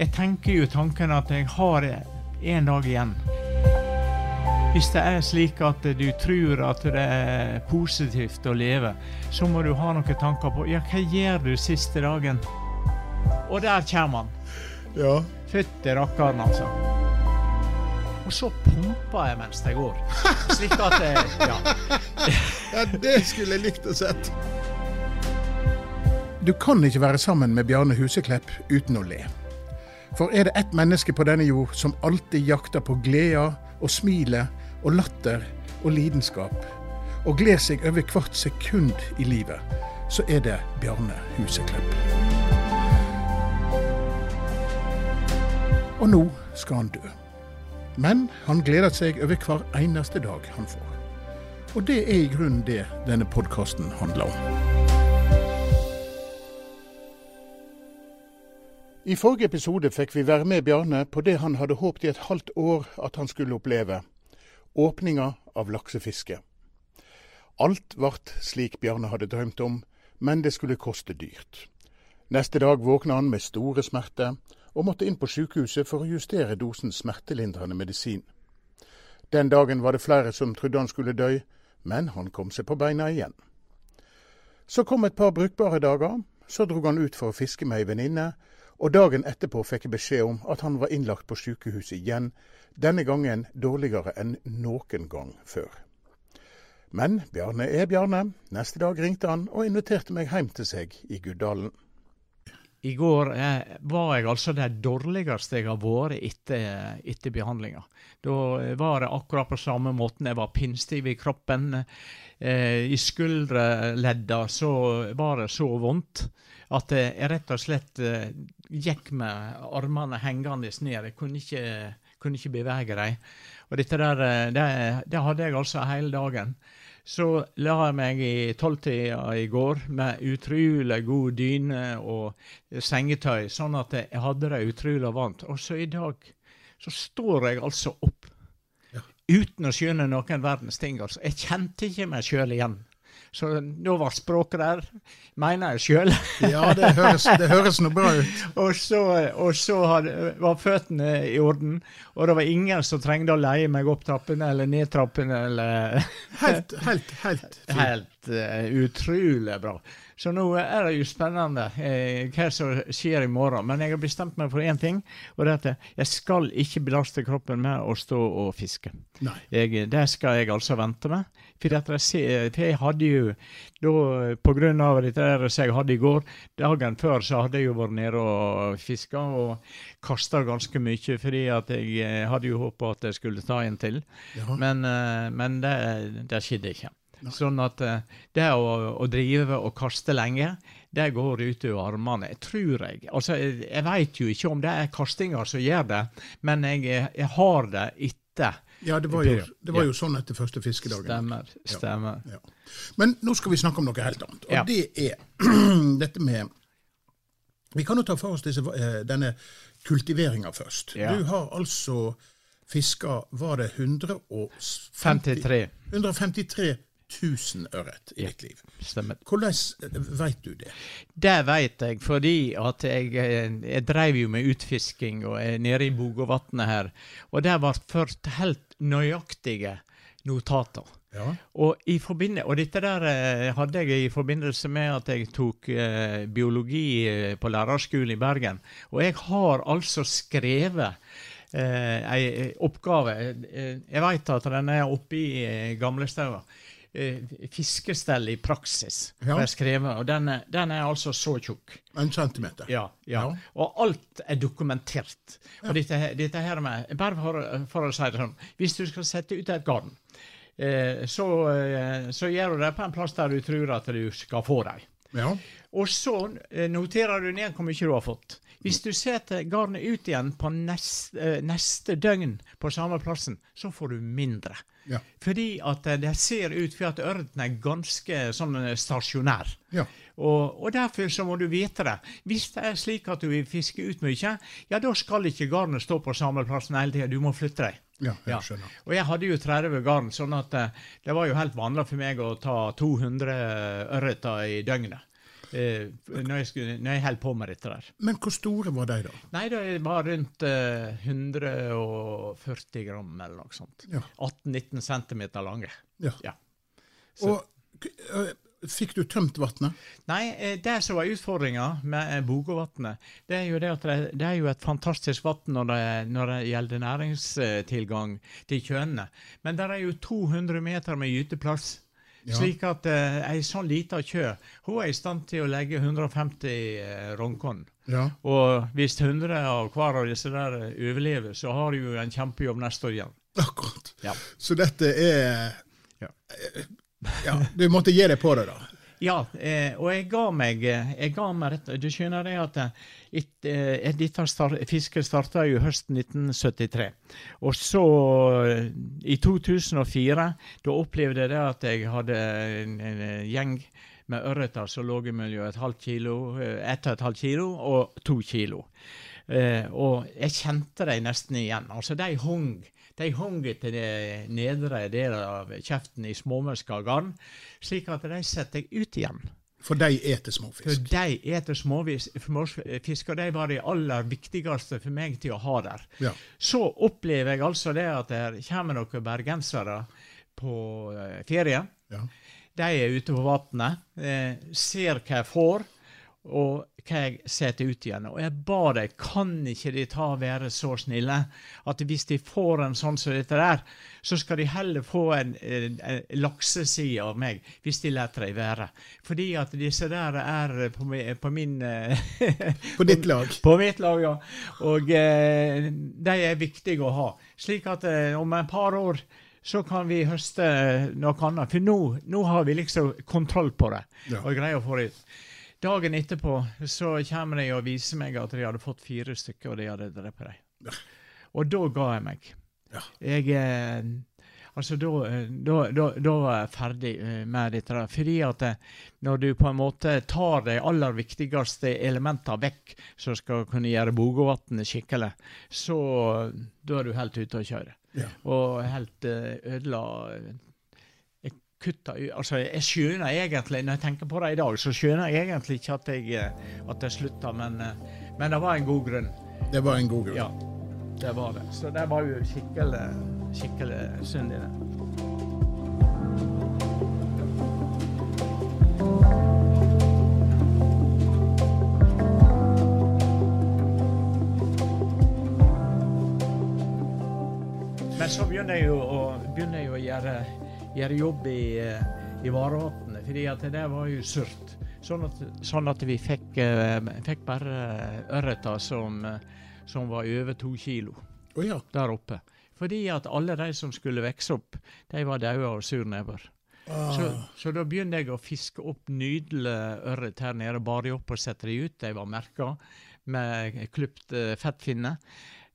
Jeg tenker jo tanken at jeg har en dag igjen. Hvis det er slik at du tror at det er positivt å leve, så må du ha noen tanker på ja, hva gjør du siste dagen? Og der kommer han. Ja. Fytti rakkeren, altså. Og så pumper jeg mens jeg går. Slik at jeg, ja. ja, det skulle jeg likt å sett. Du kan ikke være sammen med Bjarne Huseklepp uten å le. For er det ett menneske på denne jord som alltid jakter på gleder og smilet og latter og lidenskap, og gleder seg over hvert sekund i livet, så er det Bjarne Huseklepp. Og nå skal han dø. Men han gleder seg over hver eneste dag han får. Og det er i grunnen det denne podkasten handler om. I forrige episode fikk vi være med Bjarne på det han hadde håpet i et halvt år at han skulle oppleve. Åpninga av laksefiske. Alt ble slik Bjarne hadde drømt om, men det skulle koste dyrt. Neste dag våkna han med store smerter, og måtte inn på sykehuset for å justere dosen smertelindrende medisin. Den dagen var det flere som trodde han skulle dø, men han kom seg på beina igjen. Så kom et par brukbare dager, så drog han ut for å fiske med ei venninne, og dagen etterpå fikk jeg beskjed om at han var innlagt på sykehuset igjen, denne gangen dårligere enn noen gang før. Men Bjarne er Bjarne. Neste dag ringte han og inviterte meg hjem til seg i Guddalen. I går eh, var jeg altså det dårligste jeg har vært etter, etter behandlinga. Da var det akkurat på samme måten. Jeg var pinnstiv i kroppen. Eh, I skulderledda så var det så vondt at jeg rett og slett eh, gikk med armene hengende ned. Jeg kunne ikke, kunne ikke bevege dem. Og dette der, eh, det, det, hadde jeg altså hele dagen. Så la jeg meg i tolvtida i går med utrolig god dyne og sengetøy, sånn at jeg hadde det utrolig varmt. Og så i dag så står jeg altså opp. Uten å skjønne noen verdens ting. altså. Jeg kjente ikke meg sjøl igjen. Så nå var språket der, mener jeg sjøl. ja, det høres, det høres noe bra ut. og så, og så hadde, var føttene i orden, og det var ingen som trengte å leie meg opp trappene eller ned trappene. Eller helt, helt, helt fint. Helt uh, utrolig bra. Så nå er det jo spennende eh, hva som skjer i morgen. Men jeg har bestemt meg for én ting, og det er at jeg skal ikke belaste kroppen med å stå og fiske. Jeg, det skal jeg altså vente med. For, jeg, for jeg hadde jo da, på grunn av dette som jeg hadde i går, dagen før så hadde jeg jo vært nede og fiska og kasta ganske mye, fordi at jeg eh, hadde jo håpa at jeg skulle ta en til. Ja. Men, eh, men det, det skjedde ikke. Sånn at uh, det å, å, drive og kaste lenge, det går ut utover armene. Tror jeg. Altså, jeg, jeg veit jo ikke om det er kastinga som gjør det, men jeg, jeg har det etter. Ja, det var, jo, det var jo sånn etter første fiskedagen. Stemmer. stemmer. Ja, ja. Men nå skal vi snakke om noe helt annet. Og ja. det er dette med Vi kan jo ta for oss disse, eh, denne kultiveringa først. Du har altså fiska Var det 153? 153 1000 ørret i ditt liv. Stemmer. Hvordan veit vet du det? Det vet jeg fordi at jeg, eh, jeg drev jo med utfisking og er nede i Bogåvatnet her. Og det ble ført helt nøyaktige notater. Ja. Og, og, dette der eh, hadde jeg i forbindelse med at jeg tok eh, biologi på lærerskolen i Bergen. Og jeg har altså skrevet eh, ei oppgave. Jeg vet at den er oppe i eh, Gamlestaua eh, fiskestell i praksis. Ja. Skrevet, og den er, den er, altså så tjukk. En centimeter. Ja, ja. ja. Og alt er dokumentert. Og dette, dette, her med, Bare for, for, å si det sånn Hvis du skal sette ut et garn, eh, så, eh, så, gjør du det på en plass der du tror at du skal få dem. Ja. Og så eh, noterer du ned hvor mye du har fått. Hvis du setter garnet ut igjen på neste, eh, neste døgn på samme plassen, så får du mindre. Ja. Fordi at eh, det ser ut for at ørnen er ganske sånn eh, stasjonær. Ja. Og, og, derfor så må du vite det. Hvis det er slik at du vil fiske ut mye, ja da skal ikke garnet stå på samme plassen hele tida. Du må flytte deg. Ja, jeg skjønner. Og jeg hadde jo 30 garn, sånn at det var jo helt vanlig for meg å ta 200 ørreter i døgnet. Eh, når, jeg skulle, når jeg holdt på med dette der. Men hvor store var de, da? Nei, det var rundt eh, 140 gram eller noe sånt. Ja. 18-19 cm lange. Ja. Ja. Så- Og øh, fikk du tømt vannet? Nei, eh, det som var utfordringa med eh, Bogovatnet, det er jo det at det, det er jo et fantastisk vann når, når det gjelder næringstilgang til kjønene. Men det er jo 200 meter med gyteplass. Ja. Slik at eh, ei sånn lita kjø hun er i stand til å legge 150 eh, rognkorn. Ja. Og hvis 100 av hver av disse der eh, overlever, så har du jo en kjempejobb neste år igjen. Akkurat. Ja. Så dette er Ja. Ja, du måtte gi deg på det, da. Ja, eh, og jeg ga meg eh, jeg ga meg rett, Du skjønner det at eh, et, eh, dette start, fisket starta jo høsten 1973. Og så, i 2004, da opplevde jeg det at jeg hadde en, en gjeng med ørreter som lå mellom et halvt kilo, ett og et halvt kilo og to kilo. Eh, og jeg kjente dem nesten igjen. Altså, de hung de hang til den nedre delen av kjeften i garn, slik at de setter jeg ut igjen. For de eter småfisk? For de eter småfisk, og de var de aller viktigste for meg til å ha der. Ja. Så opplever jeg altså det at det kommer noen bergensere på eh, ferie. Ja. De er ute på vannet, eh, ser hva jeg får, og hva jeg setter ut igjen. Og jeg ba dem, kan ikke de ta være så snille at hvis de får en sånn som dette der, så skal de heller få en, en, en lakseside av meg, hvis de lar dem være. Fordi at disse der er på, på min eh, På ditt lag. på mitt lag, ja. Og eh, de er viktige å ha. Slik at eh, om et par år så kan vi høste noe annet. For nå, nå har vi liksom kontroll på det. Ja. Og greier å få det ut. Dagen etterpå så kommer de og viser meg at de hadde fått fire stykker, og de hadde drept dem. Ja. Og da ga jeg meg. Ja. Jeg eh, Altså, da, eh, da, var jeg ferdig eh, med dette. Fordi at når du på en måte tar de aller viktigste elementene vekk, som skal kunne gjøre Bogovatnet skikkelig, så da er du helt ute å kjøre. Ja. Og helt ødela kutta ut Altså, jeg skjønner egentlig, når jeg tenker på det i dag, så skjønner jeg egentlig ikke at jeg, eh, at jeg slutta, men, eh, men det var en god grunn. Det var en god grunn. Ja, det var det. Så det var jo skikkelig, skikkelig synd i det. Men så begynner jeg jo å, begynner jeg å gjøre, gjøre jobb i, eh, i Varevatnet, fordi at det var jo surt. Sånn at, sånn at vi fikk, eh, fikk bare ørreter som, eh, som var over to kilo oh ja. der oppe. Fordi at alle de som skulle vokse opp, de var daue av surnebber. Så, Ah, så da begynte jeg å fiske opp nydelige ørret her nede, bare opp og sette de ut. De var merka med klipt eh, fettfinne.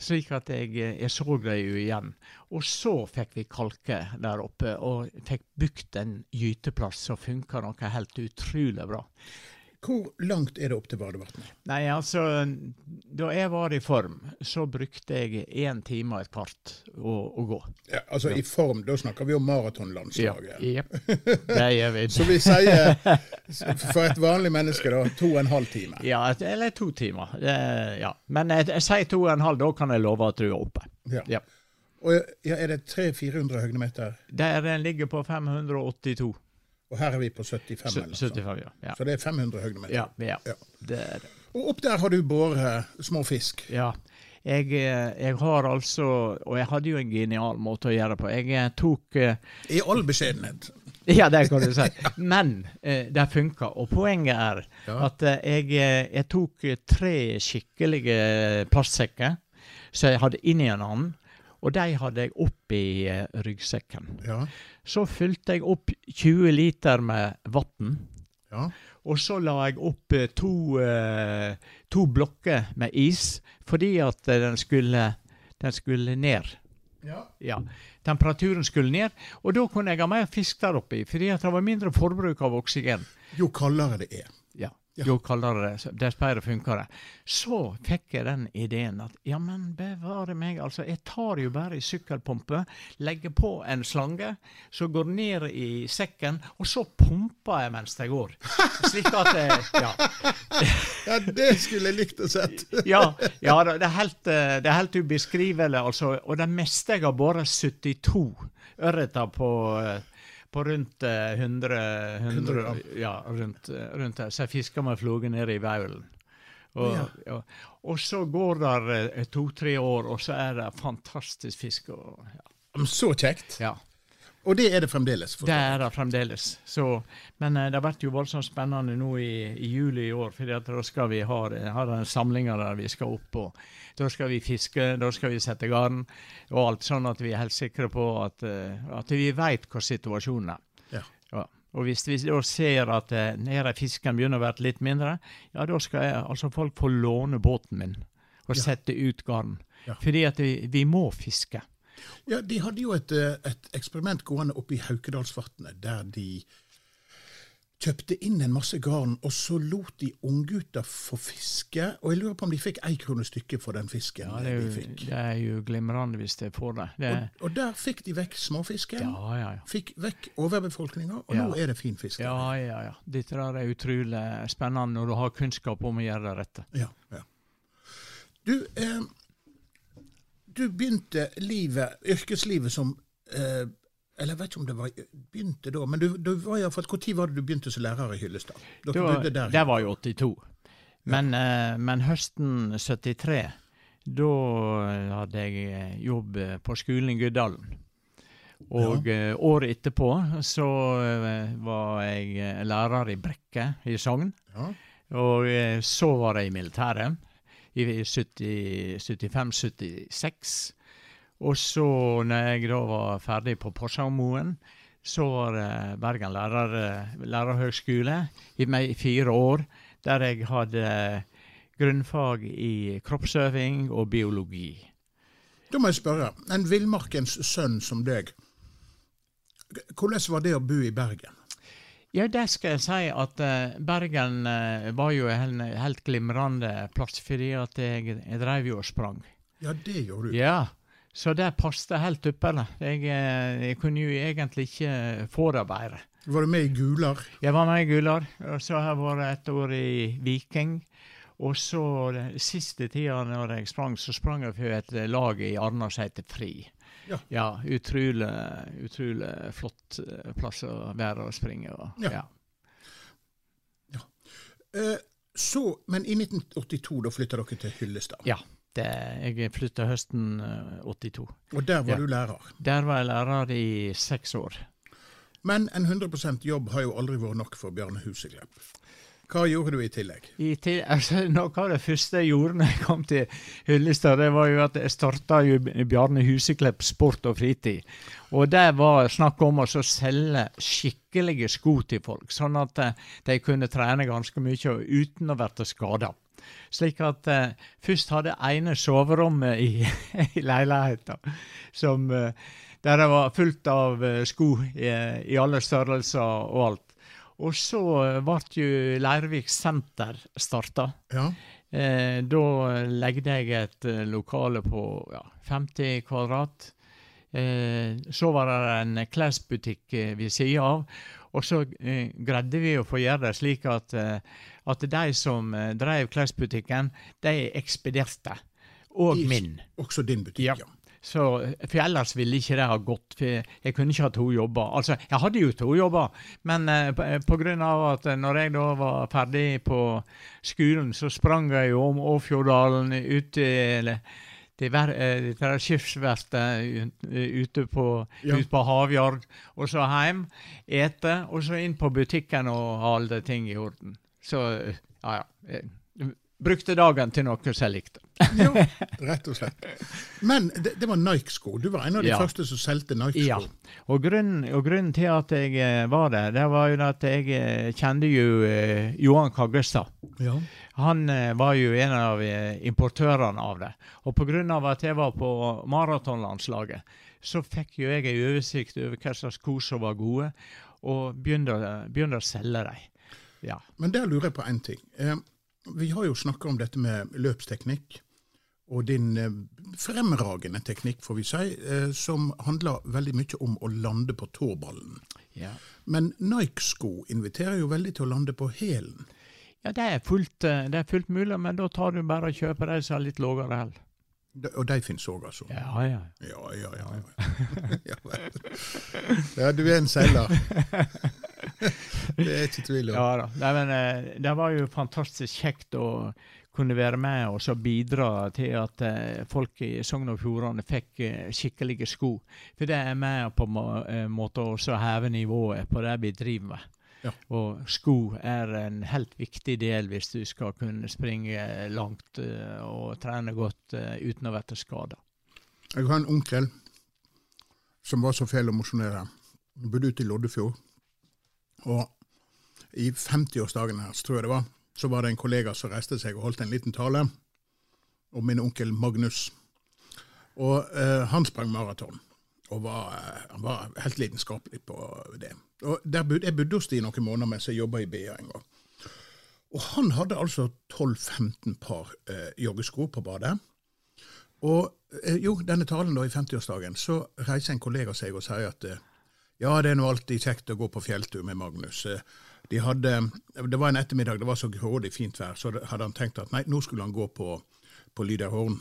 Slik at jeg, eh, jeg så dem jo igjen. Og så fikk vi kalke der oppe, og fikk bygd en gyteplass som funka noe helt utrolig bra. Hvor langt er det opp til Vadevatnet? Nei, altså, da jeg var i form, så brukte jeg én time og et kvart å, å gå. Ja, altså I form, da snakker vi om maratonlandslaget. Ja, Det gjør vi. Så vi sier for et vanlig menneske da, to og en halv time. Ja, eller to timer. Ja. Men jeg, jeg sier to og en halv, da kan jeg love at du er oppe. Ja. Ja. Og ja, er det 300-400 høydemeter? Der den ligger på 582. Og her er vi på 75 Sy- eller 75, ja. Ja. Så det er 500 høydemeter. Ja, ja. Ja. Det er det. Og opp der har du båret små fisk. ja. Jeg, eh, jeg har altså Og jeg hadde jo en genial måte å gjøre det på. Jeg eh, tok eh, I all beskjedenhet. Ja, det kan du si. Men det funka. Og poenget er at jeg, jeg tok tre skikkelige plastsekker som jeg hadde inni en annen. Og de hadde jeg oppi eh, ryggsekken. Ja. Så fylte jeg opp 20 liter med vann. ja. Og så la jeg opp eh, to, eh, to blokker med is, fordi at den skulle, den skulle ned. ja. Ja, Temperaturen skulle ned, og da kunne jeg ha mer fisk der oppi, fordi at det var mindre forbruk av oksygen. Jo kaldere det er. Ja. Jo kaldere det, dess bedre funker det. Så fikk jeg den ideen at ja, men bevare meg, altså. Jeg tar jo bare ei sykkelpumpe, legger på en slange, så går ned i sekken, og så pumper jeg mens jeg går. Slik at jeg, ja. Ja, det skulle jeg likt å sett. Ja, ja det, det, er helt, eh, det er helt ubeskrivelig, altså. Og det meste jeg har båret 72 ørreter på, eh, på rundt eh, 100, 100 100. Ja, rundt, eh, rundt der. Så jeg fisker med flue nede i Vaulen. Og, Ja. og, og så går det to-tre år, og så er det fantastisk fisk. Og, ja. Så kjekt. ja. Og det er det fremdeles. Det er det fremdeles. Så, men eh, det har vært jo voldsomt spennende nå i, i juli i år, for da skal vi ha, det- ha den samlinga der vi skal opp. og Da skal vi fiske, da skal vi sette garn og alt, sånn at vi er helt sikre på at, eh, at vi veit hva situasjonen er. Ja. Ja. Og hvis vi da ser at eh, nede fisken begynner å være litt mindre, ja, da skal jeg, altså folk få låne båten min og Ja. sette ut garn. Fordi at vi, vi må fiske. Ja, De hadde jo et, eh, et eksperiment gående oppe i Haukedalsvatnet, der de kjøpte inn en masse garn, og så lot de unggutter få fiske. Og jeg lurer på om de fikk ei krone stykket for den fisken Ja, det, er de jo, fikk. det er jo glimrende hvis de får det. det Og, og der fikk de vekk småfisken, ja, ja, ja. fikk vekk overbefolkninga, og nå er det fin fisk. Ja, ja, ja. Dette der er utrolig spennende når du har kunnskap om å gjøre det rette. Ja, ja. Du, eh, du begynte livet, yrkeslivet som eh, Eller jeg vet ikke om det var, begynte da, men du, du var i hvert fall, Når var det du begynte som lærer i Hyllestad? Dere Det var, der. det var jo 82. Men, eh, men høsten 73, da hadde jeg eh, jobb eh, på skolen i Guddalen. Og ja. året etterpå så eh, var jeg eh, lærer i Brekke i Sogn. Ja. Og eh, så var jeg i militæret i 75-76. Og så, når jeg da var ferdig på Porsangmoen, så var Bergen lærer, lærerhøgskole i meg fire år, der jeg hadde grunnfag i kroppsøving og biologi. Da må jeg spørre, en villmarkens sønn som deg, hvordan var det å bo i Bergen? Ja, det skal jeg si at eh, Bergen eh, var jo en helt glimrende plass, fordi at jeg, jeg drev jo og sprang. Ja, det gjorde du. Ja, så det passet helt ypperlig. Jeg, eh, jeg kunne jo egentlig ikke få det bedre. Var du med i Gular? Jeg var med i Gular, og så har jeg vært et år i Viking. Og så den siste tida når jeg sprang, så sprang jeg for et lag i Arna som heter Fri. Ja. utrolig, utrolig flott eh, plass å være og springe. Og, Ja. ja. Uh, så, men i 1982 da flytta dere til Hyllestad, Ja. Det, jeg flytta høsten eh, 82. og der var Ja. du lærer. Der var jeg lærer i seks år. Men en 100% jobb har jo aldri vært nok for Bjarne Huseklepp. Hva gjorde du i tillegg? I til, altså, noe av det første jeg gjorde når jeg kom til Hyllestad, det var jo at jeg starta Bjarne Huseklepp Sport og Fritid. Og det var snakk om å selge skikkelige sko til folk, sånn at eh, de kunne trene ganske mye uten å bli skada. Slik at uh, først hadde ene soverommet i, i leiligheten eh, der det var fullt av sko i, i alle størrelser og alt. Og så eh, ble jo Leirvik senter starta. Ja, Eh, da legde jeg et eh, lokale på ja, 50 kvadrat. Eh, så var det en klesbutikk eh, ved sida av. Og så eh, greide vi å få gjøre det slik at, eh, at de som eh, drev klesbutikken, de ekspederte. Og I- min. også din butikk, Ja. ja. Så, for ellers ville ikke det ha gått. For jeg kunne ikke ha to jobber. Altså, jeg hadde jo to jobber, men eh, grunn av at eh, når jeg da var ferdig på skolen, så sprang jeg jo om Åfjorddalen ut til, til, ver- eh, til det skipsverftet ute på, Ja. ut på Havjard, og så hjem, ete, og så inn på butikken og ha alle ting i orden. Så eh, ja, ja. Brukte dagen til noe som jeg likte. jo, rett og slett. Men det, det var Nike-sko. Du var en av de Ja. første som solgte Nike-sko. Ja, og grunnen, og grunnen til at jeg eh, var der, det var jo at jeg eh, kjente jo eh, Johan Kaggestad. Ja. Han eh, var jo en av eh, importørene av det. Og pga. at jeg var på maratonlandslaget, så fikk jo jeg en oversikt over hva slags sko som var gode, og begynte, begynte å selge dem. Ja. Men der lurer jeg på én ting. Eh, vi har jo snakka om dette med løpsteknikk. Og din eh, fremragende teknikk, får vi si, eh, som handler veldig mye om å lande på tåballen. ja. Men Nike-sko inviterer jo veldig til å lande på hælen. Ja, det er, fullt, eh, det er fullt mulig, men da tar du bare og kjøper de som har litt lavere hæl. Og de finnes òg, altså. Ja, ja. Ja, ja, ja. Ja, ja, ja du er en seiler. Det er ikke tvil om. ja da. Nei, men, eh, det var jo fantastisk kjekt å kunne være med og så bidra til at eh, folk i Sogn og Fjordane fikk eh, skikkelige sko. For det er med på eh, måte å så heve nivået på det vi driver med. Ja. Og sko er en helt viktig del hvis du skal kunne springe langt og trene godt uten å bli skada. Jeg har en onkel som var så fæl å mosjonere. Han bodde ute i Loddefjord. Og i 50-årsdagen her, tror jeg det var, så var det en kollega som reiste seg og holdt en liten tale om min onkel Magnus. Og eh, han sprang maraton. Og var, eh, han var helt lidenskapelig på det. Og bodde, Jeg bodde hos de noen måneder mens jeg jobba i BA en gang. Og han hadde altså 12-15 par eh, joggesko på badet. Og eh, jo, denne talen da i 50-årsdagen, så reiser en kollega seg og sier at eh, ja, det er nå alltid kjekt å gå på fjelltur med Magnus. Eh, De hadde, det var en ettermiddag, det var så grådig fint vær, så hadde han tenkt at nei, nå skulle han gå på, på Lyderhorn,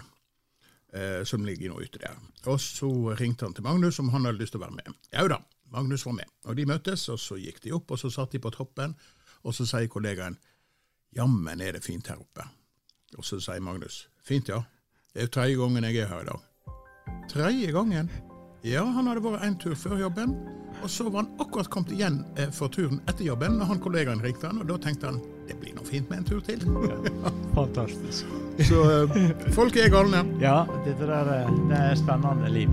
eh, som ligger nå ute der. Og så ringte han til Magnus om han hadde lyst til å være med. Jau da, Magnus var med. Og de møttes, og så gikk de opp, og så satt de på toppen, og så sier kollegaen jammen er det fint her oppe. Og så sier Magnus fint ja, det er tredje gangen jeg er her i dag. Tredje gangen? Ja, han hadde vært en tur før jobben, og så var han akkurat kommet igjen eh, for turen etter jobben når han kollegaen ringte han, og da tenkte han det blir nå fint med en tur til. Fantastisk. Så eh, folk er galne. Ja, dette der, eh, det er spennende liv.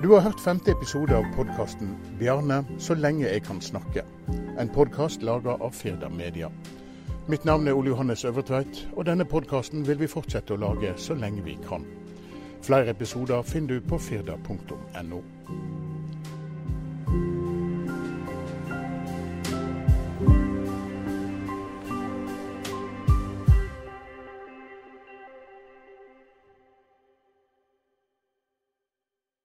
Du har hørt femte episode av podkasten 'Bjarne så lenge jeg kan snakke'. En podkast laga av Firda Media. Mitt navn er Ole Johannes Øvertveit, og denne podkasten vil vi fortsette å lage så lenge vi kan. Flere episoder finner du på firda.no.